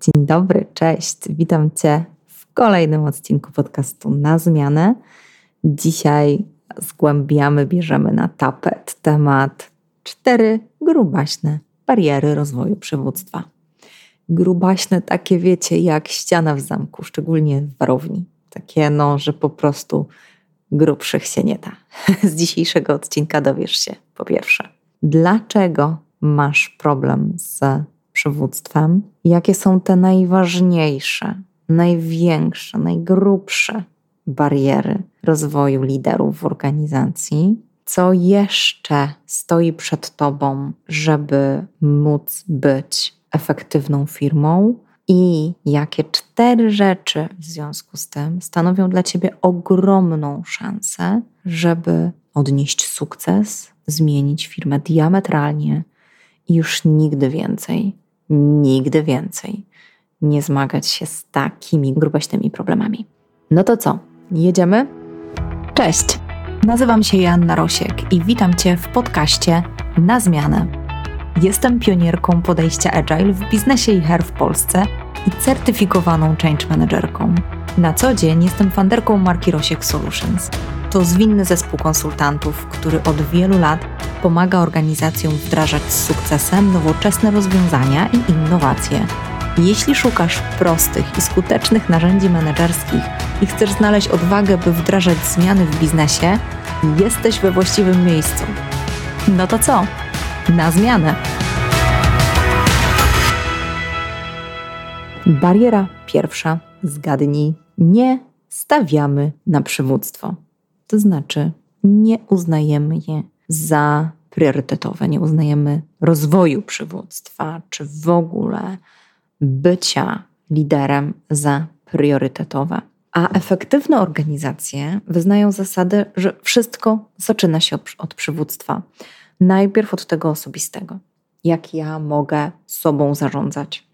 Dzień dobry, cześć. Witam Cię w kolejnym odcinku podcastu Na Zmianę. Dzisiaj zgłębiamy, bierzemy na tapet temat cztery grubaśne bariery rozwoju przywództwa. Grubaśne takie, wiecie, jak ściana w zamku, szczególnie w warowni. Takie, no, że po prostu grubszych się nie da. Z dzisiejszego odcinka dowiesz się, po pierwsze, dlaczego masz problem z przywództwem, jakie są te najważniejsze, największe, najgrubsze bariery rozwoju liderów w organizacji, co jeszcze stoi przed Tobą, żeby móc być efektywną firmą, i jakie cztery rzeczy w związku z tym stanowią dla Ciebie ogromną szansę, żeby odnieść sukces, zmienić firmę diametralnie i już nigdy więcej nigdy więcej nie zmagać się z takimi grubaśnymi problemami. No to co? Jedziemy? Cześć! Nazywam się Joanna Rosiek i witam Cię w podcaście Na Zmianę. Jestem pionierką podejścia Agile w biznesie i HR w Polsce i certyfikowaną change managerką. Na co dzień jestem fanderką marki Rosiek Solutions. To zwinny zespół konsultantów, który od wielu lat pomaga organizacjom wdrażać z sukcesem nowoczesne rozwiązania i innowacje. Jeśli szukasz prostych i skutecznych narzędzi menedżerskich i chcesz znaleźć odwagę, by wdrażać zmiany w biznesie, jesteś we właściwym miejscu. No to co? Na zmianę! Bariera pierwsza. Zgadnij. Nie stawiamy na przywództwo. To znaczy, nie uznajemy je za priorytetowe, nie uznajemy rozwoju przywództwa, czy w ogóle bycia liderem za priorytetowe. A efektywne organizacje wyznają zasadę, że wszystko zaczyna się od, przywództwa. Najpierw od tego osobistego. Jak ja mogę sobą zarządzać,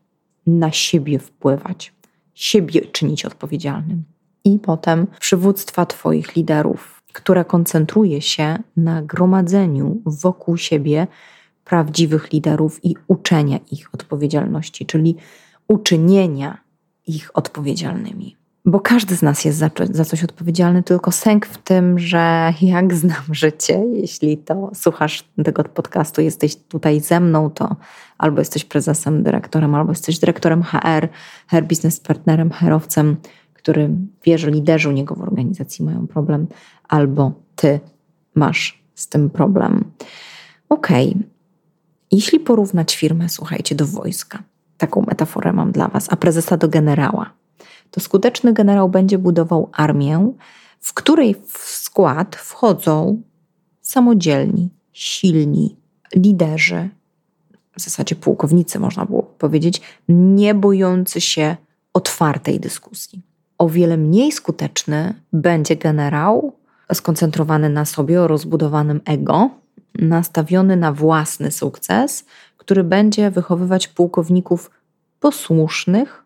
na siebie wpływać, siebie czynić odpowiedzialnym. I potem przywództwa Twoich liderów, które koncentruje się na gromadzeniu wokół siebie prawdziwych liderów i uczenia ich odpowiedzialności, czyli uczynienia ich odpowiedzialnymi. Bo każdy z nas jest za, za, coś odpowiedzialny, tylko sęk w tym, że jak znam życie, jeśli to słuchasz tego podcastu, jesteś tutaj ze mną, to albo jesteś prezesem, dyrektorem, albo jesteś dyrektorem HR, HR business partnerem, HR-owcem, który wie, że liderzy u niego w organizacji mają problem, albo ty masz z tym problem. Ok, jeśli porównać firmę, słuchajcie, do wojska, taką metaforę mam dla Was, a prezesa do generała, to skuteczny generał będzie budował armię, w której w skład wchodzą samodzielni, silni liderzy, w zasadzie pułkownicy, można było powiedzieć, nie bojący się otwartej dyskusji. O wiele mniej skuteczny będzie generał, skoncentrowany na sobie, o rozbudowanym ego, nastawiony na własny sukces, który będzie wychowywać pułkowników posłusznych,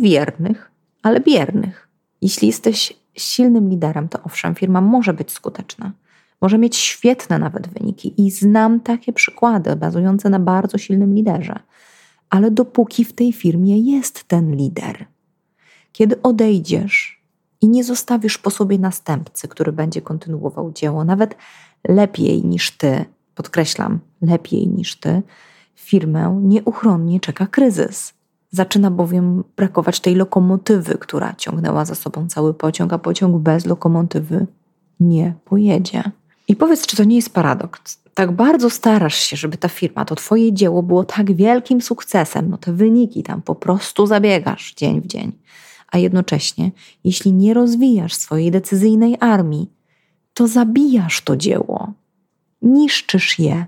wiernych, ale biernych. Jeśli jesteś silnym liderem, to owszem, firma może być skuteczna, może mieć świetne nawet wyniki i znam takie przykłady bazujące na bardzo silnym liderze. Ale dopóki w tej firmie jest ten lider, kiedy odejdziesz, i nie zostawisz po sobie następcy, który będzie kontynuował dzieło, nawet lepiej niż ty, podkreślam, lepiej niż ty, firmę nieuchronnie czeka kryzys. Zaczyna bowiem brakować tej lokomotywy, która ciągnęła za sobą cały pociąg, a pociąg bez lokomotywy nie pojedzie. I powiedz, czy to nie jest paradoks? Tak bardzo starasz się, żeby ta firma, to Twoje dzieło było tak wielkim sukcesem, no te wyniki tam po prostu zabiegasz dzień w dzień a jednocześnie, jeśli nie rozwijasz swojej decyzyjnej armii, to zabijasz to dzieło, niszczysz je,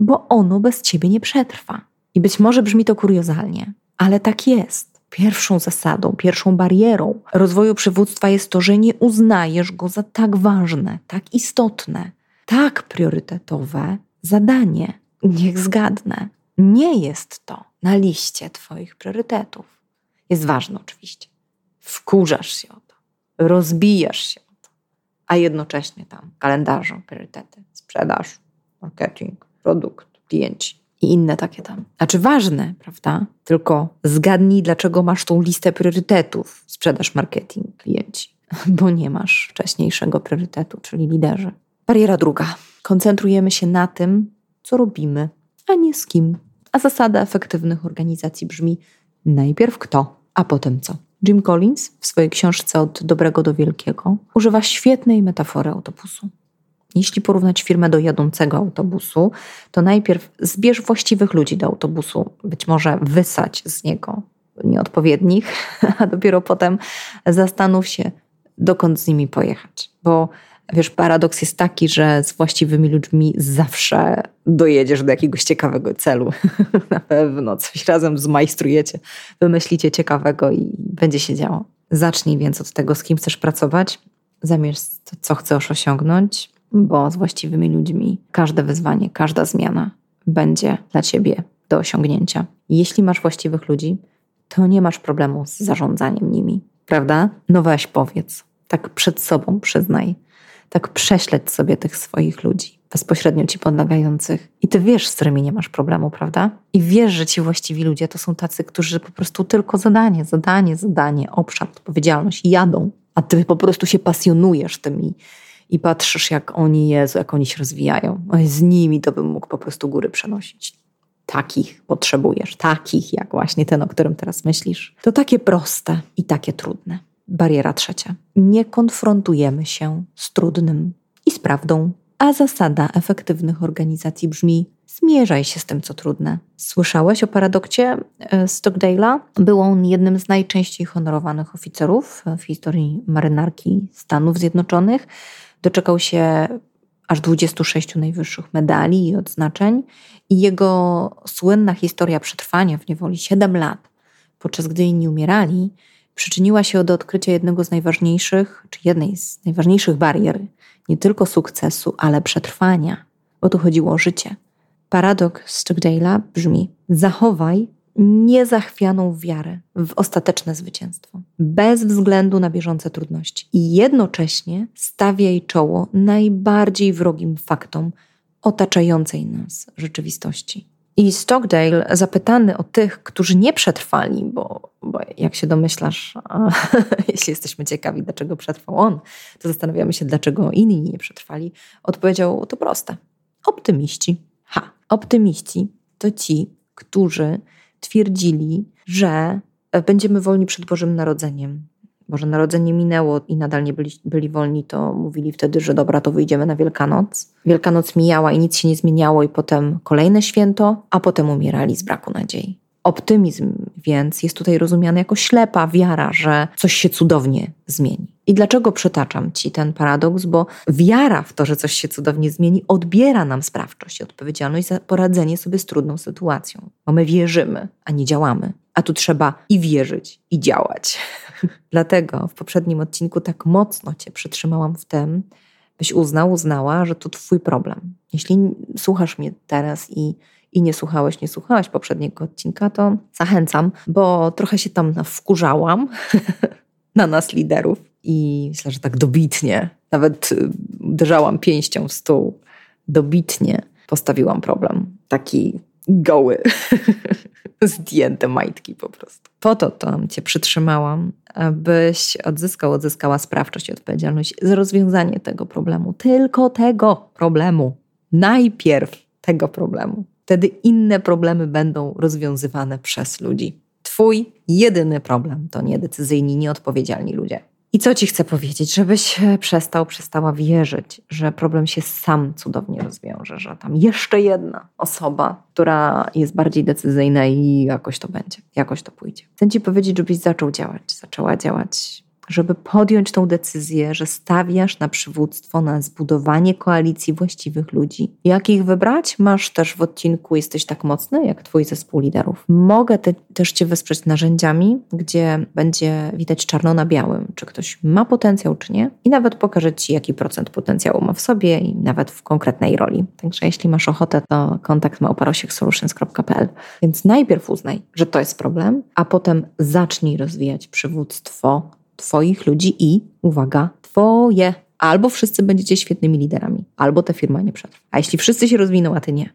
bo ono bez ciebie nie przetrwa. I być może brzmi to kuriozalnie, ale tak jest. Pierwszą zasadą, pierwszą barierą rozwoju przywództwa jest to, że nie uznajesz go za tak ważne, tak istotne, tak priorytetowe zadanie. Niech zgadnę, nie jest to na liście Twoich priorytetów. Jest ważne oczywiście wkurzasz się o to, rozbijasz się o to, a jednocześnie tam kalendarzu, priorytety, sprzedaż, marketing, produkt, klienci i inne takie tam. Znaczy ważne, prawda? Tylko zgadnij, dlaczego masz tą listę priorytetów sprzedaż, marketing, klienci, bo nie masz wcześniejszego priorytetu, czyli liderzy. Bariera druga. Koncentrujemy się na tym, co robimy, a nie z kim. A zasada efektywnych organizacji brzmi najpierw kto, a potem co. Jim Collins w swojej książce Od dobrego do wielkiego używa świetnej metafory autobusu. Jeśli porównać firmę do jadącego autobusu, to najpierw zbierz właściwych ludzi do autobusu, być może wysać z niego nieodpowiednich, a dopiero potem zastanów się, dokąd z nimi pojechać. Bo wiesz, paradoks jest taki, że z właściwymi ludźmi zawsze dojedziesz do jakiegoś ciekawego celu. Na pewno coś razem zmajstrujecie, wymyślicie ciekawego i będzie się działo. Zacznij więc od tego, z kim chcesz pracować, zamiast co chcesz osiągnąć, bo z właściwymi ludźmi każde wyzwanie, każda zmiana będzie dla ciebie do osiągnięcia. Jeśli masz właściwych ludzi, to nie masz problemu z zarządzaniem nimi, prawda? No weź powiedz, tak przed sobą przyznaj, tak prześledź sobie tych swoich ludzi, bezpośrednio ci podlegających. I ty wiesz, z którymi nie masz problemu, prawda? I wiesz, że ci właściwi ludzie to są tacy, którzy po prostu tylko zadanie, zadanie, zadanie, obszar, odpowiedzialność jadą, a ty po prostu się pasjonujesz tymi i patrzysz, jak oni, Jezu, jak oni się rozwijają. Z nimi to bym mógł po prostu góry przenosić. Takich potrzebujesz, takich jak właśnie ten, o którym teraz myślisz. To takie proste i takie trudne. Bariera trzecia. Nie konfrontujemy się z trudnym i z prawdą. A zasada efektywnych organizacji brzmi: zmierzaj się z tym, co trudne. Słyszałeś o paradokcie e, Stockdale'a? Był on jednym z najczęściej honorowanych oficerów w historii marynarki Stanów Zjednoczonych. Doczekał się aż 26 najwyższych medali i odznaczeń, i jego słynna historia przetrwania w niewoli 7 lat, podczas gdy inni umierali, przyczyniła się do odkrycia jednego z najważniejszych, czy jednej z najważniejszych barier, nie tylko sukcesu, ale przetrwania, bo tu chodziło o życie. Paradoks Stockdale'a brzmi: zachowaj niezachwianą wiarę w ostateczne zwycięstwo, bez względu na bieżące trudności, i jednocześnie stawiaj czoło najbardziej wrogim faktom otaczającej nas rzeczywistości. I Stockdale, zapytany o tych, którzy nie przetrwali, bo, bo jak się domyślasz, jeśli jesteśmy ciekawi, dlaczego przetrwał on, to zastanawiamy się, dlaczego inni nie przetrwali, odpowiedział: To proste. Optymiści. Ha, optymiści to ci, którzy twierdzili, że będziemy wolni przed Bożym Narodzeniem. Boże Narodzenie minęło i nadal nie byli, byli wolni, to mówili wtedy, że dobra, to wyjdziemy na Wielkanoc. Wielkanoc mijała i nic się nie zmieniało, i potem kolejne święto, a potem umierali z braku nadziei. Optymizm więc jest tutaj rozumiany jako ślepa wiara, że coś się cudownie zmieni. I dlaczego przytaczam Ci ten paradoks? Bo wiara w to, że coś się cudownie zmieni, odbiera nam sprawczość i odpowiedzialność za poradzenie sobie z trudną sytuacją. Bo my wierzymy, a nie działamy. A tu trzeba i wierzyć, i działać. Dlatego w poprzednim odcinku tak mocno Cię przytrzymałam w tym, byś uznał, uznała, że to Twój problem. Jeśli słuchasz mnie teraz i i nie słuchałeś, nie słuchałaś poprzedniego odcinka, to zachęcam, bo trochę się tam wkurzałam na nas liderów i myślę, że tak dobitnie, nawet y, uderzałam pięścią w stół, dobitnie postawiłam problem. Taki goły, zdjęte majtki po prostu. Po to tam cię przytrzymałam, abyś odzyskał, odzyskała sprawczość i odpowiedzialność za rozwiązanie tego problemu. Tylko tego problemu. Najpierw tego problemu. Wtedy inne problemy będą rozwiązywane przez ludzi. Twój jedyny problem to niedecyzyjni, nieodpowiedzialni ludzie. I co ci chcę powiedzieć? Żebyś przestał, przestała wierzyć, że problem się sam cudownie rozwiąże, że tam jeszcze jedna osoba, która jest bardziej decyzyjna i jakoś to będzie, jakoś to pójdzie. Chcę ci powiedzieć, żebyś zaczął działać, zaczęła działać żeby podjąć tą decyzję, że stawiasz na przywództwo, na zbudowanie koalicji właściwych ludzi. Jak ich wybrać? Masz też w odcinku Jesteś tak mocny, jak Twój zespół liderów. Mogę te, też Cię wesprzeć narzędziami, gdzie będzie widać czarno na białym, czy ktoś ma potencjał, czy nie. I nawet pokażę Ci, jaki procent potencjału ma w sobie i nawet w konkretnej roli. Także jeśli masz ochotę, to kontakt małparosiek.solutions.pl. Więc najpierw uznaj, że to jest problem, a potem zacznij rozwijać przywództwo Twoich ludzi i, uwaga, Twoje. Albo wszyscy będziecie świetnymi liderami, albo ta firma nie przetrwa. A jeśli wszyscy się rozwiną, a Ty nie,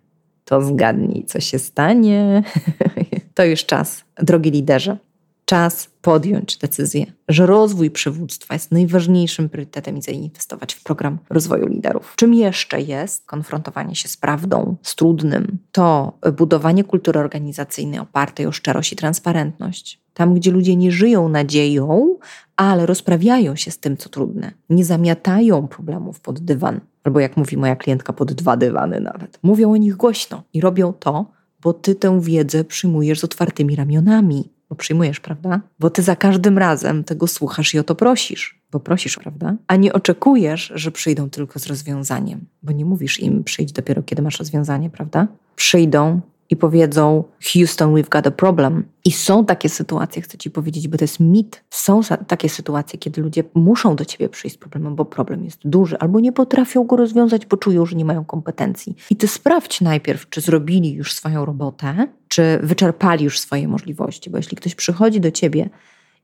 to zgadnij, co się stanie. to już czas, drogi liderze. Czas podjąć decyzję, że rozwój przywództwa jest najważniejszym priorytetem i zainwestować w program rozwoju liderów. Czym jeszcze jest konfrontowanie się z prawdą, z trudnym? To budowanie kultury organizacyjnej opartej o szczerość i transparentność. Tam, gdzie ludzie nie żyją nadzieją, ale rozprawiają się z tym, co trudne. Nie zamiatają problemów pod dywan. Albo jak mówi moja klientka, pod dwa dywany nawet. Mówią o nich głośno i robią to, bo ty tę wiedzę przyjmujesz z otwartymi ramionami bo przyjmujesz, prawda? Bo ty za każdym razem tego słuchasz i o to prosisz, bo prosisz, prawda? A nie oczekujesz, że przyjdą tylko z rozwiązaniem, bo nie mówisz im przyjdź dopiero, kiedy masz rozwiązanie, prawda? Przyjdą i powiedzą Houston, we've got a problem. I są takie sytuacje, chcę ci powiedzieć, bo to jest mit. Są takie sytuacje, kiedy ludzie muszą do ciebie przyjść z problemem, bo problem jest duży, albo nie potrafią go rozwiązać, bo czują, że nie mają kompetencji. I ty sprawdź najpierw, czy zrobili już swoją robotę, czy wyczerpali już swoje możliwości, bo jeśli ktoś przychodzi do ciebie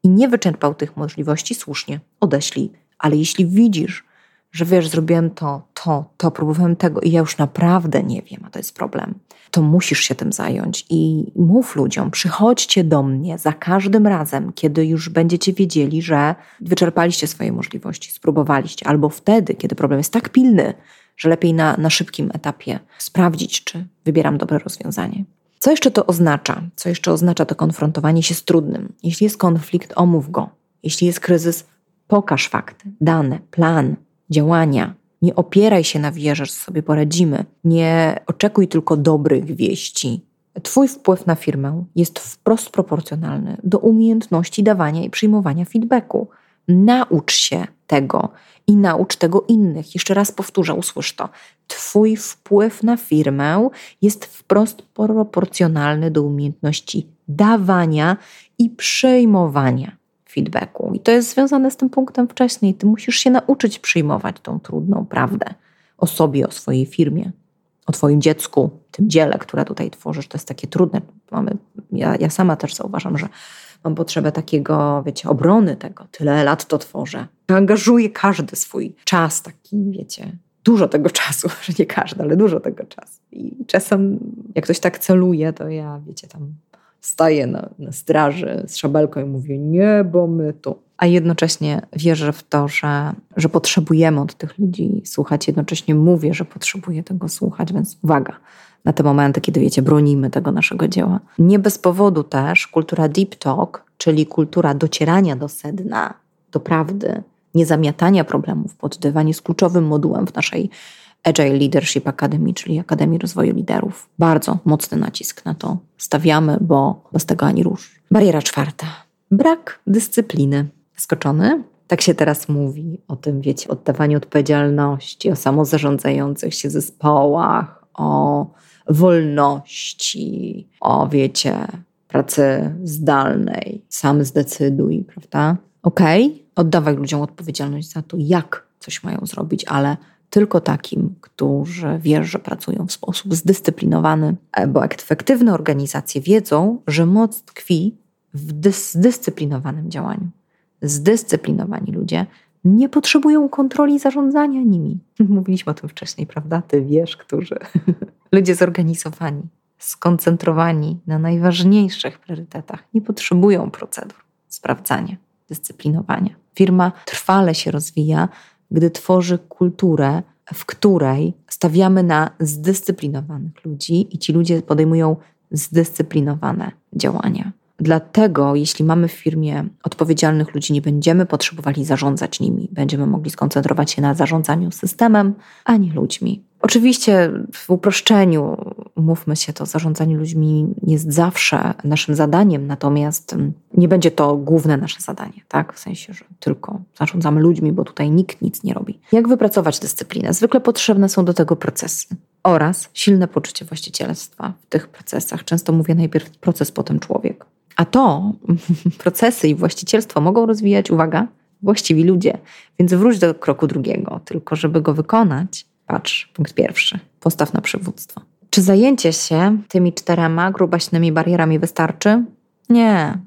i nie wyczerpał tych możliwości, słusznie, odeślij. Ale jeśli widzisz, że wiesz, zrobiłem to, to, to, próbowałem tego i ja już naprawdę nie wiem, a to jest problem, to musisz się tym zająć i mów ludziom, przychodźcie do mnie za każdym razem, kiedy już będziecie wiedzieli, że wyczerpaliście swoje możliwości, spróbowaliście, albo wtedy, kiedy problem jest tak pilny, że lepiej na, na szybkim etapie sprawdzić, czy wybieram dobre rozwiązanie. Co jeszcze to oznacza? Co jeszcze oznacza to konfrontowanie się z trudnym? Jeśli jest konflikt, omów go. Jeśli jest kryzys, pokaż fakty, dane, plan, działania. Nie opieraj się na wierze, że sobie poradzimy. Nie oczekuj tylko dobrych wieści. Twój wpływ na firmę jest wprost proporcjonalny do umiejętności dawania i przyjmowania feedbacku. Naucz się tego i naucz tego innych. Jeszcze raz powtórzę, usłysz to. Twój wpływ na firmę jest wprost proporcjonalny do umiejętności dawania i przejmowania feedbacku. I to jest związane z tym punktem wcześniej. Ty musisz się nauczyć przyjmować tą trudną prawdę o sobie, o swojej firmie, o Twoim dziecku, tym dziele, które tutaj tworzysz. To jest takie trudne. Mamy, ja, ja sama też zauważam, że mam potrzebę takiego, wiecie, obrony tego. Tyle lat to tworzę. Angażuję każdy swój czas, taki, wiecie, dużo tego czasu, że nie każdy, ale dużo tego czasu. I czasem, jak ktoś tak celuje, to ja, wiecie, tam staję na, na straży z szabelką i mówię nie, bo my tu. A jednocześnie wierzę w to, że, że potrzebujemy od tych ludzi słuchać. Jednocześnie mówię, że potrzebuję tego słuchać, więc uwaga na te momenty, kiedy wiecie, bronimy tego naszego dzieła. Nie bez powodu też kultura deep talk, czyli kultura docierania do sedna, do prawdy, niezamiatania problemów pod dywan jest kluczowym modułem w naszej Agile Leadership Academy, czyli Akademii Rozwoju Liderów. Bardzo mocny nacisk na to stawiamy, bo bez tego ani rusz. Bariera czwarta. Brak dyscypliny. Skoczony? Tak się teraz mówi o tym, wiecie, oddawaniu odpowiedzialności, o samozarządzających się zespołach, o wolności, o, wiecie, pracy zdalnej. Sam zdecyduj, prawda? Okej, okay, oddawaj ludziom odpowiedzialność za to, jak coś mają zrobić, ale tylko takim, którzy wierzą, że pracują w sposób zdyscyplinowany, bo efektywne organizacje wiedzą, że moc tkwi w dys zdyscyplinowanym działaniu. Zdyscyplinowani ludzie nie potrzebują kontroli zarządzania nimi. Mówiliśmy o tym wcześniej, prawda? Ty wiesz, którzy. ludzie zorganizowani, skoncentrowani na najważniejszych priorytetach, nie potrzebują procedur sprawdzania, dyscyplinowania. Firma trwale się rozwija, gdy tworzy kulturę, w której stawiamy na zdyscyplinowanych ludzi i ci ludzie podejmują zdyscyplinowane działania. Dlatego, jeśli mamy w firmie odpowiedzialnych ludzi, nie będziemy potrzebowali zarządzać nimi, będziemy mogli skoncentrować się na zarządzaniu systemem, a nie ludźmi. Oczywiście w uproszczeniu, mówmy się, to zarządzanie ludźmi jest zawsze naszym zadaniem, natomiast mm, nie będzie to główne nasze zadanie, tak? W sensie, że tylko zarządzamy ludźmi, bo tutaj nikt nic nie robi. Jak wypracować dyscyplinę? Zwykle potrzebne są do tego procesy oraz silne poczucie właścicielstwa w tych procesach. Często mówię najpierw proces, potem człowiek. A to procesy i właścicielstwo mogą rozwijać, uwaga, właściwi ludzie. Więc wróć do kroku drugiego, tylko żeby go wykonać, patrz, punkt pierwszy, postaw na przywództwo. Czy zajęcie się tymi czterema grubaśnymi barierami wystarczy? Nie,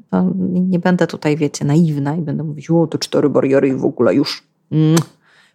nie będę tutaj, wiecie, naiwna i będę mówić, o, to cztery bariery i w ogóle już mm,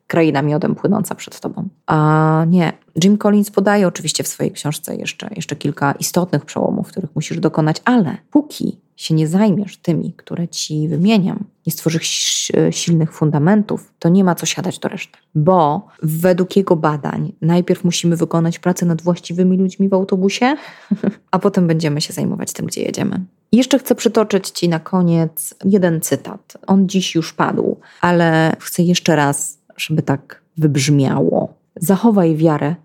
kraina miodem płynąca przed tobą. A nie, Jim Collins podaje oczywiście w swojej książce jeszcze, jeszcze kilka istotnych przełomów, których musisz dokonać, ale póki się nie zajmiesz tymi, które ci wymieniam, nie stworzysz silnych fundamentów, to nie ma co siadać do reszty. Bo według jego badań najpierw musimy wykonać pracę nad właściwymi ludźmi w autobusie, a potem będziemy się zajmować tym, gdzie jedziemy. I jeszcze chcę przytoczyć Ci na koniec jeden cytat. On dziś już padł, ale chcę jeszcze raz, żeby tak wybrzmiało. Zachowaj wiarę,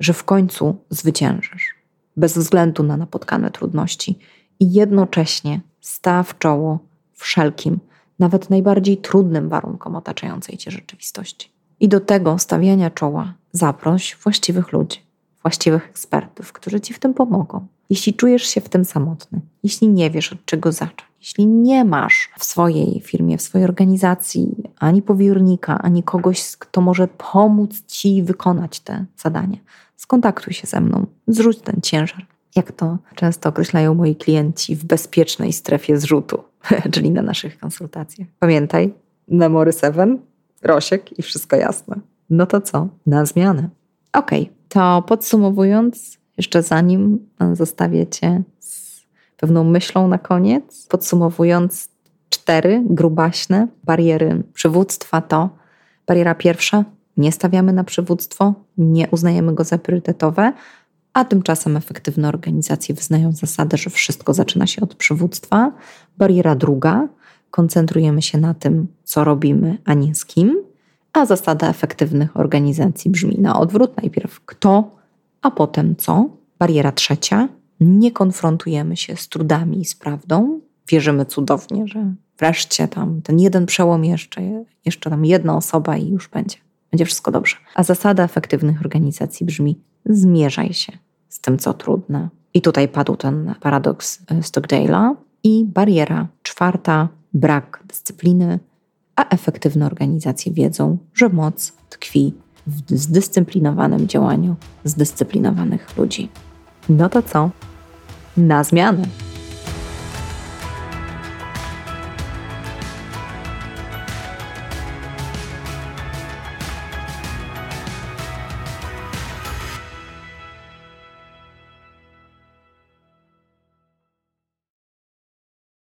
że w końcu zwyciężysz, bez względu na napotkane trudności i jednocześnie staw czoło wszelkim, nawet najbardziej trudnym warunkom otaczającej cię rzeczywistości. I do tego stawiania czoła zaproś właściwych ludzi, właściwych ekspertów, którzy ci w tym pomogą. Jeśli czujesz się w tym samotny, jeśli nie wiesz od czego zacząć, jeśli nie masz w swojej firmie, w swojej organizacji ani powiernika, ani kogoś, kto może pomóc ci wykonać te zadania, skontaktuj się ze mną, zrzuć ten ciężar jak to często określają moi klienci, w bezpiecznej strefie zrzutu, czyli na naszych konsultacjach. Pamiętaj, Memory 7, Rosiek i wszystko jasne. No to co? Na zmianę. Ok, to podsumowując, jeszcze zanim zostawię Cię z pewną myślą na koniec, podsumowując cztery grubaśne bariery przywództwa to bariera pierwsza, nie stawiamy na przywództwo, nie uznajemy go za priorytetowe, a tymczasem efektywne organizacje wyznają zasadę, że wszystko zaczyna się od przywództwa. Bariera druga, koncentrujemy się na tym, co robimy, a nie z kim. A zasada efektywnych organizacji brzmi na odwrót: najpierw kto, a potem co. Bariera trzecia, nie konfrontujemy się z trudami i z prawdą. Wierzymy cudownie, że wreszcie tam ten jeden przełom jeszcze, jeszcze tam jedna osoba i już będzie. Będzie wszystko dobrze. A zasada efektywnych organizacji brzmi: zmierzaj się z tym, co trudne. I tutaj padł ten paradoks e, Stockdale'a. I bariera czwarta, brak dyscypliny, a efektywne organizacje wiedzą, że moc tkwi w zdyscyplinowanym działaniu zdyscyplinowanych ludzi. No to co? Na zmianę!